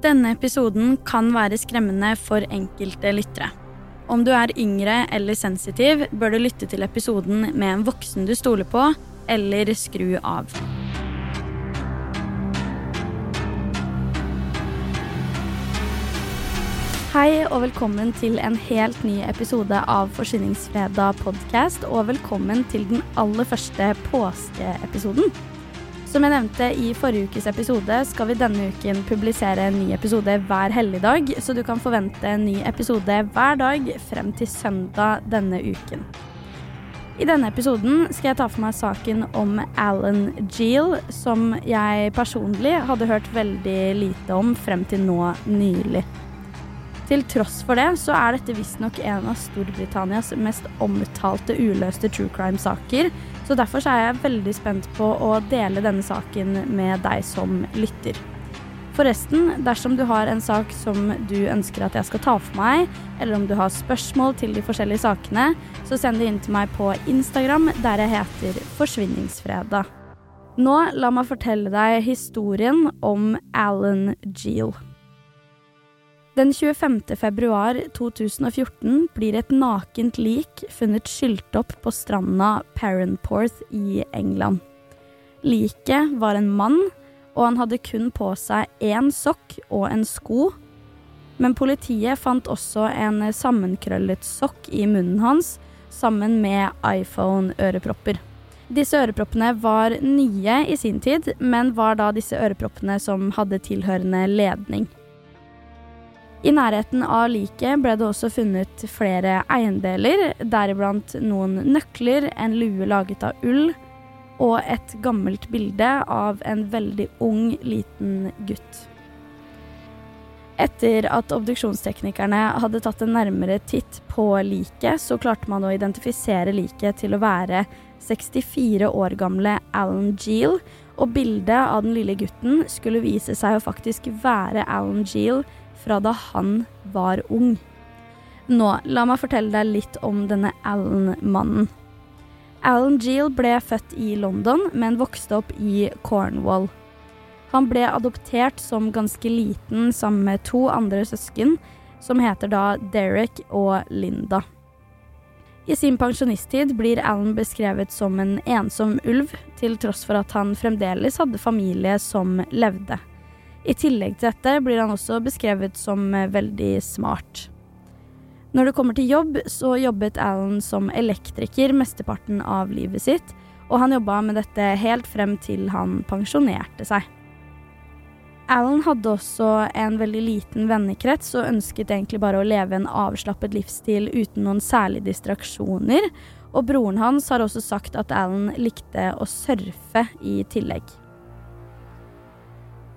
Denne episoden kan være skremmende for enkelte lyttere. Om du er yngre eller sensitiv, bør du lytte til episoden med en voksen du stoler på, eller skru av. Hei og velkommen til en helt ny episode av Forsyningsfredag podcast, og velkommen til den aller første påskeepisoden. Som jeg nevnte i forrige ukes episode, skal vi denne uken publisere en ny episode hver helligdag, så du kan forvente en ny episode hver dag frem til søndag denne uken. I denne episoden skal jeg ta for meg saken om Alan Geel, som jeg personlig hadde hørt veldig lite om frem til nå nylig. Til tross for det så er dette visstnok en av Storbritannias mest omtalte uløste true crime-saker, så derfor så er jeg veldig spent på å dele denne saken med deg som lytter. Forresten, dersom du har en sak som du ønsker at jeg skal ta for meg, eller om du har spørsmål til de forskjellige sakene, så send det inn til meg på Instagram, der jeg heter Forsvinningsfredag. Nå la meg fortelle deg historien om Alan Geel. Den 25. februar 2014 blir et nakent lik funnet skylt opp på stranda Parenporth i England. Liket var en mann, og han hadde kun på seg én sokk og en sko. Men politiet fant også en sammenkrøllet sokk i munnen hans, sammen med iPhone-ørepropper. Disse øreproppene var nye i sin tid, men var da disse øreproppene som hadde tilhørende ledning. I nærheten av liket ble det også funnet flere eiendeler, deriblant noen nøkler, en lue laget av ull og et gammelt bilde av en veldig ung, liten gutt. Etter at obduksjonsteknikerne hadde tatt en nærmere titt på liket, så klarte man å identifisere liket til å være 64 år gamle Alan Geel, og bildet av den lille gutten skulle vise seg å faktisk være Alan Geel fra da han var ung. Nå, la meg fortelle deg litt om denne Alan-mannen. Alan Geel ble født i London, men vokste opp i Cornwall. Han ble adoptert som ganske liten sammen med to andre søsken, som heter da Derek og Linda. I sin pensjonisttid blir Alan beskrevet som en ensom ulv, til tross for at han fremdeles hadde familie som levde. I tillegg til dette blir han også beskrevet som veldig smart. Når det kommer til jobb, så jobbet Alan som elektriker mesteparten av livet sitt, og han jobba med dette helt frem til han pensjonerte seg. Alan hadde også en veldig liten vennekrets og ønsket egentlig bare å leve en avslappet livsstil uten noen særlige distraksjoner, og broren hans har også sagt at Alan likte å surfe i tillegg.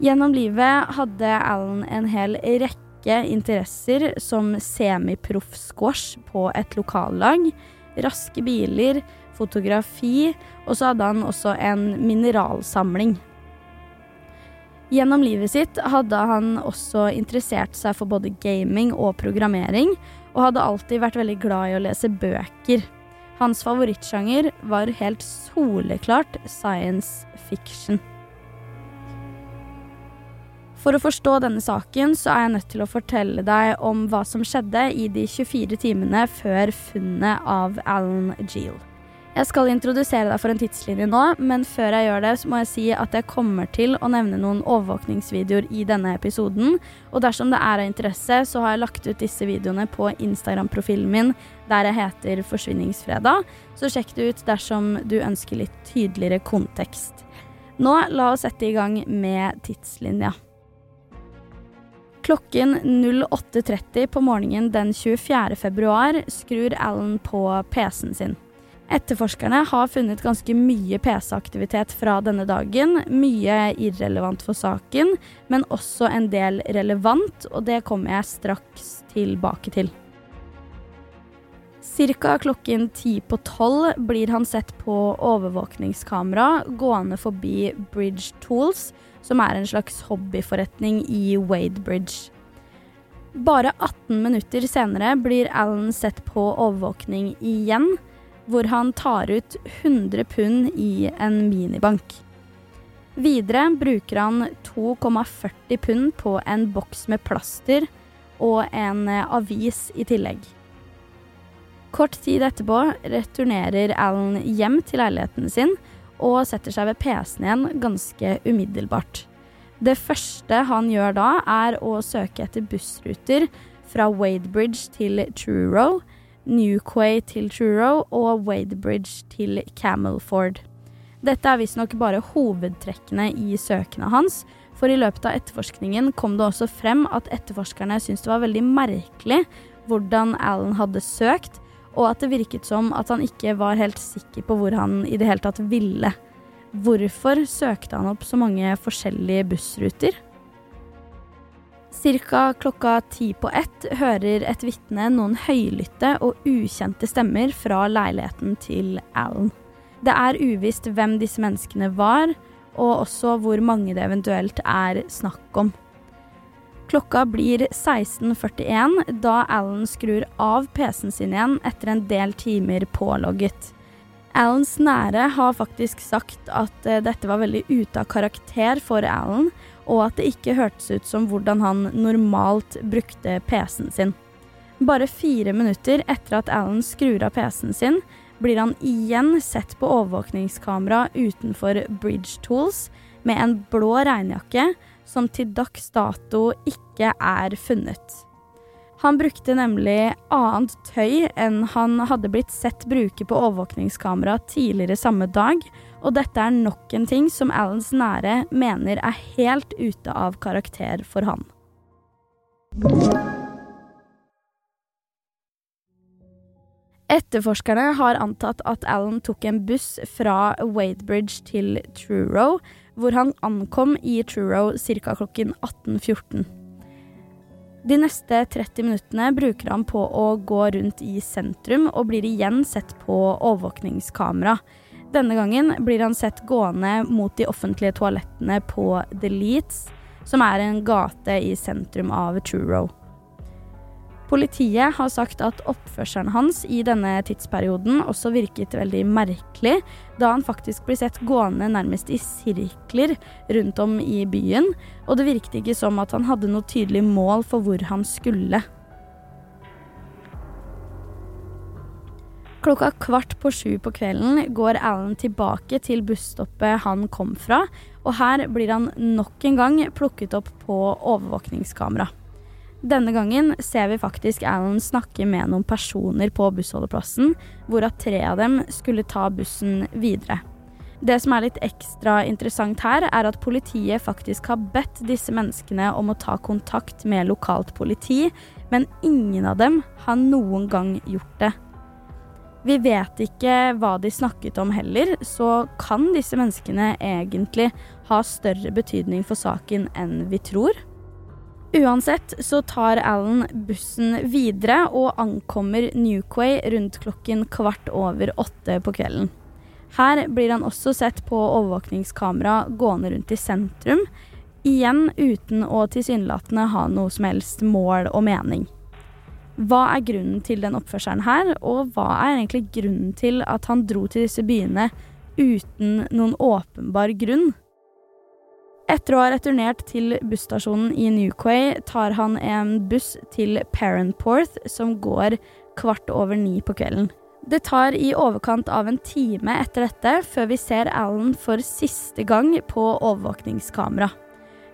Gjennom livet hadde Alan en hel rekke interesser som semiproff-squash på et lokallag, raske biler, fotografi, og så hadde han også en mineralsamling. Gjennom livet sitt hadde han også interessert seg for både gaming og programmering, og hadde alltid vært veldig glad i å lese bøker. Hans favorittsjanger var helt soleklart science fiction. For å forstå denne saken så er jeg nødt til å fortelle deg om hva som skjedde i de 24 timene før funnet av Alan Giel. Jeg skal introdusere deg for en tidslinje nå, men før jeg gjør det, så må jeg si at jeg kommer til å nevne noen overvåkningsvideoer i denne episoden. Og dersom det er av interesse, så har jeg lagt ut disse videoene på Instagram-profilen min, der jeg heter Forsvinningsfredag. Så sjekk det ut dersom du ønsker litt tydeligere kontekst. Nå, la oss sette i gang med tidslinja. Klokken 08.30 på morgenen den 24. februar skrur Alan på PC-en sin. Etterforskerne har funnet ganske mye PC-aktivitet fra denne dagen. Mye irrelevant for saken, men også en del relevant, og det kommer jeg straks tilbake til. Cirka klokken ti på tolv blir han sett på overvåkningskamera gående forbi Bridge Tools, som er en slags hobbyforretning i Wadebridge. Bare 18 minutter senere blir Alan sett på overvåkning igjen hvor han tar ut 100 pund i en minibank. Videre bruker han 2,40 pund på en boks med plaster og en eh, avis i tillegg. Kort tid etterpå returnerer Alan hjem til leiligheten sin og setter seg ved PC-en igjen ganske umiddelbart. Det første han gjør da, er å søke etter bussruter fra Wadebridge til Truro, Newquay til Truro og Wadebridge til Camelford. Dette er visstnok bare hovedtrekkene i søkene hans, for i løpet av etterforskningen kom det også frem at etterforskerne syntes det var veldig merkelig hvordan Alan hadde søkt, og at det virket som at han ikke var helt sikker på hvor han i det hele tatt ville. Hvorfor søkte han opp så mange forskjellige bussruter? Cirka klokka ti på ett hører et vitne noen høylytte og ukjente stemmer fra leiligheten til Alan. Det er uvisst hvem disse menneskene var, og også hvor mange det eventuelt er snakk om. Klokka blir 16.41 da Alan skrur av PC-en sin igjen etter en del timer pålogget. Alans nære har faktisk sagt at eh, dette var veldig ute av karakter for Alan, og at det ikke hørtes ut som hvordan han normalt brukte PC-en sin. Bare fire minutter etter at Alan skrur av PC-en sin, blir han igjen sett på overvåkningskamera utenfor Bridge Tools med en blå regnjakke som til dags dato ikke er funnet. Han brukte nemlig annet tøy enn han hadde blitt sett bruke på overvåkningskamera tidligere samme dag, og dette er nok en ting som Alans nære mener er helt ute av karakter for han. Etterforskerne har antatt at Alan tok en buss fra Wadebridge til Truro, hvor han ankom i Truro ca. klokken 18.14. De neste 30 minuttene bruker han på å gå rundt i sentrum, og blir igjen sett på overvåkningskamera. Denne gangen blir han sett gående mot de offentlige toalettene på The Leeds, som er en gate i sentrum av Truro. Politiet har sagt at oppførselen hans i denne tidsperioden også virket veldig merkelig, da han faktisk blir sett gående nærmest i sirkler rundt om i byen, og det virket ikke som at han hadde noe tydelig mål for hvor han skulle. Klokka kvart på sju på kvelden går Alan tilbake til busstoppet han kom fra, og her blir han nok en gang plukket opp på overvåkningskamera. Denne gangen ser vi faktisk Alan snakke med noen personer på bussholdeplassen, hvorav tre av dem skulle ta bussen videre. Det som er litt ekstra interessant her, er at politiet faktisk har bedt disse menneskene om å ta kontakt med lokalt politi, men ingen av dem har noen gang gjort det. Vi vet ikke hva de snakket om heller, så kan disse menneskene egentlig ha større betydning for saken enn vi tror? Uansett så tar Alan bussen videre og ankommer Newquay rundt klokken kvart over åtte på kvelden. Her blir han også sett på overvåkningskamera gående rundt i sentrum, igjen uten å tilsynelatende ha noe som helst mål og mening. Hva er grunnen til den oppførselen her, og hva er egentlig grunnen til at han dro til disse byene uten noen åpenbar grunn? Etter å ha returnert til busstasjonen i Newquay, tar han en buss til Parentporth, som går kvart over ni på kvelden. Det tar i overkant av en time etter dette før vi ser Alan for siste gang på overvåkningskamera.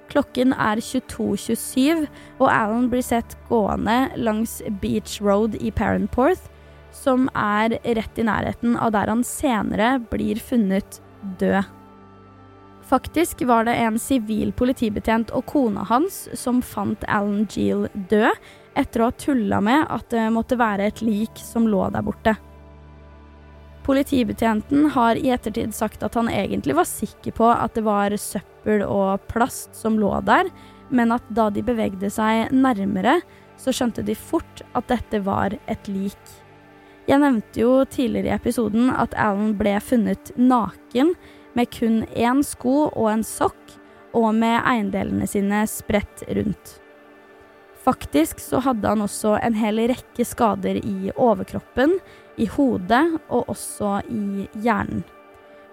Klokken er 22.27, og Alan blir sett gående langs Beach Road i Parentporth, som er rett i nærheten av der han senere blir funnet død. Faktisk var det en sivil politibetjent og kona hans som fant Alan Gill død, etter å ha tulla med at det måtte være et lik som lå der borte. Politibetjenten har i ettertid sagt at han egentlig var sikker på at det var søppel og plast som lå der, men at da de bevegde seg nærmere, så skjønte de fort at dette var et lik. Jeg nevnte jo tidligere i episoden at Alan ble funnet naken med kun én sko og en sokk, og med eiendelene sine spredt rundt. Faktisk så hadde han også en hel rekke skader i overkroppen, i hodet og også i hjernen.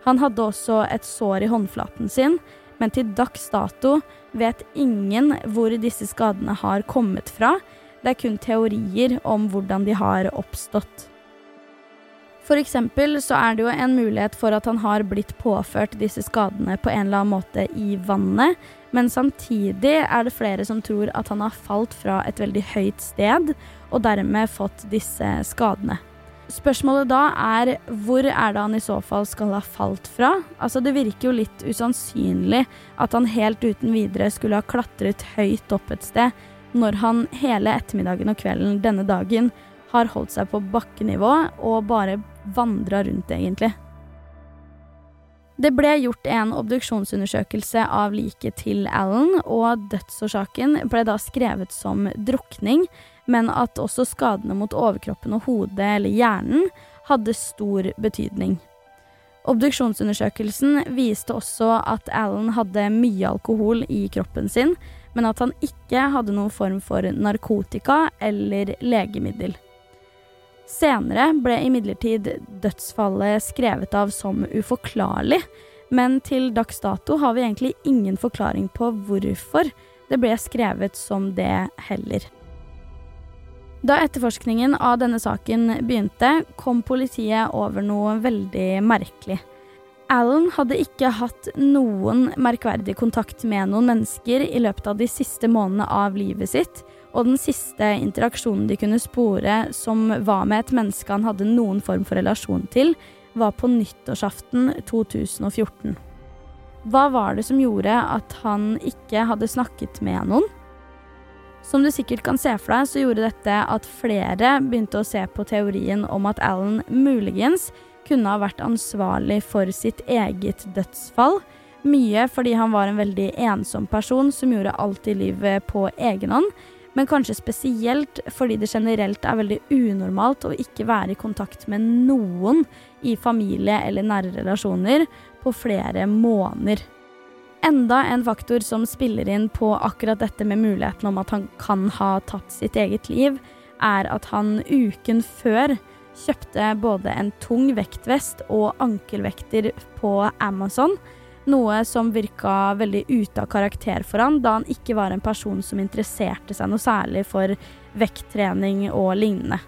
Han hadde også et sår i håndflaten sin, men til dags dato vet ingen hvor disse skadene har kommet fra. Det er kun teorier om hvordan de har oppstått. For eksempel så er det jo en mulighet for at han har blitt påført disse skadene på en eller annen måte i vannet, men samtidig er det flere som tror at han har falt fra et veldig høyt sted og dermed fått disse skadene. Spørsmålet da er hvor er det han i så fall skal ha falt fra? Altså Det virker jo litt usannsynlig at han helt uten videre skulle ha klatret høyt opp et sted, når han hele ettermiddagen og kvelden denne dagen har holdt seg på bakkenivå og bare vandra rundt, egentlig. Det ble gjort en obduksjonsundersøkelse av liket til Allen, og dødsårsaken ble da skrevet som drukning, men at også skadene mot overkroppen og hodet eller hjernen hadde stor betydning. Obduksjonsundersøkelsen viste også at Allen hadde mye alkohol i kroppen sin, men at han ikke hadde noen form for narkotika eller legemiddel. Senere ble imidlertid dødsfallet skrevet av som uforklarlig, men til dags dato har vi egentlig ingen forklaring på hvorfor det ble skrevet som det heller. Da etterforskningen av denne saken begynte, kom politiet over noe veldig merkelig. Alan hadde ikke hatt noen merkverdig kontakt med noen mennesker i løpet av de siste månedene av livet sitt, og den siste interaksjonen de kunne spore som var med et menneske han hadde noen form for relasjon til, var på nyttårsaften 2014. Hva var det som gjorde at han ikke hadde snakket med noen? Som du sikkert kan se for deg, så gjorde dette at flere begynte å se på teorien om at Alan muligens kunne ha vært ansvarlig for sitt eget dødsfall. Mye fordi han var en veldig ensom person som gjorde alt i livet på egen hånd. Men kanskje spesielt fordi det generelt er veldig unormalt å ikke være i kontakt med noen i familie eller nære relasjoner på flere måneder. Enda en faktor som spiller inn på akkurat dette med muligheten om at han kan ha tatt sitt eget liv, er at han uken før kjøpte både en tung vektvest og ankelvekter på Amazon. Noe som virka veldig ute av karakter for han, da han ikke var en person som interesserte seg noe særlig for vekttrening og lignende.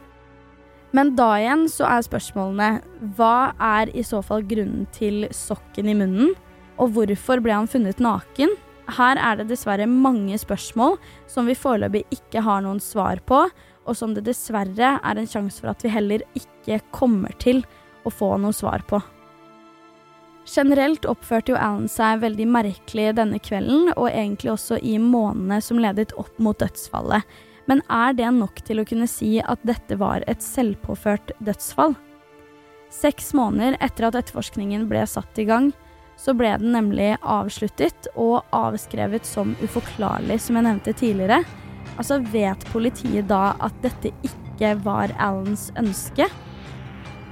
Men da igjen så er spørsmålene hva er i så fall grunnen til sokken i munnen? Og hvorfor ble han funnet naken? Her er det dessverre mange spørsmål som vi foreløpig ikke har noen svar på, og som det dessverre er en sjanse for at vi heller ikke kommer til å få noe svar på. Generelt oppførte jo Alan seg veldig merkelig denne kvelden, og egentlig også i månedene som ledet opp mot dødsfallet. Men er det nok til å kunne si at dette var et selvpåført dødsfall? Seks måneder etter at etterforskningen ble satt i gang, så ble den nemlig avsluttet og avskrevet som uforklarlig, som jeg nevnte tidligere. Altså, vet politiet da at dette ikke var Alans ønske?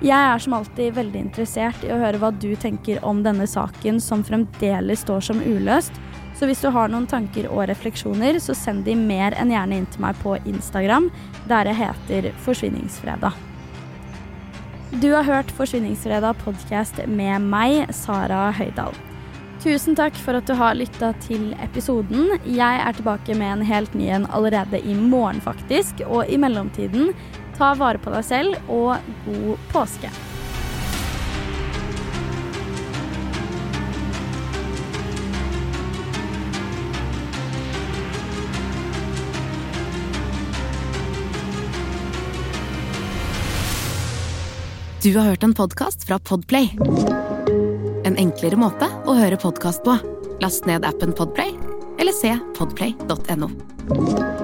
Jeg er som alltid veldig interessert i å høre hva du tenker om denne saken som fremdeles står som uløst. Så hvis du har noen tanker og refleksjoner, så send de mer enn gjerne inn til meg på Instagram, der jeg heter Forsvinningsfredag. Du har hørt Forsvinningsfredag podkast med meg, Sara Høydahl. Tusen takk for at du har lytta til episoden. Jeg er tilbake med en helt ny en allerede i morgen, faktisk. Og i mellomtiden, ta vare på deg selv, og god påske. Du har hørt en podkast fra Podplay. En enklere måte å høre podkast på. Last ned appen Podplay, eller se podplay.no.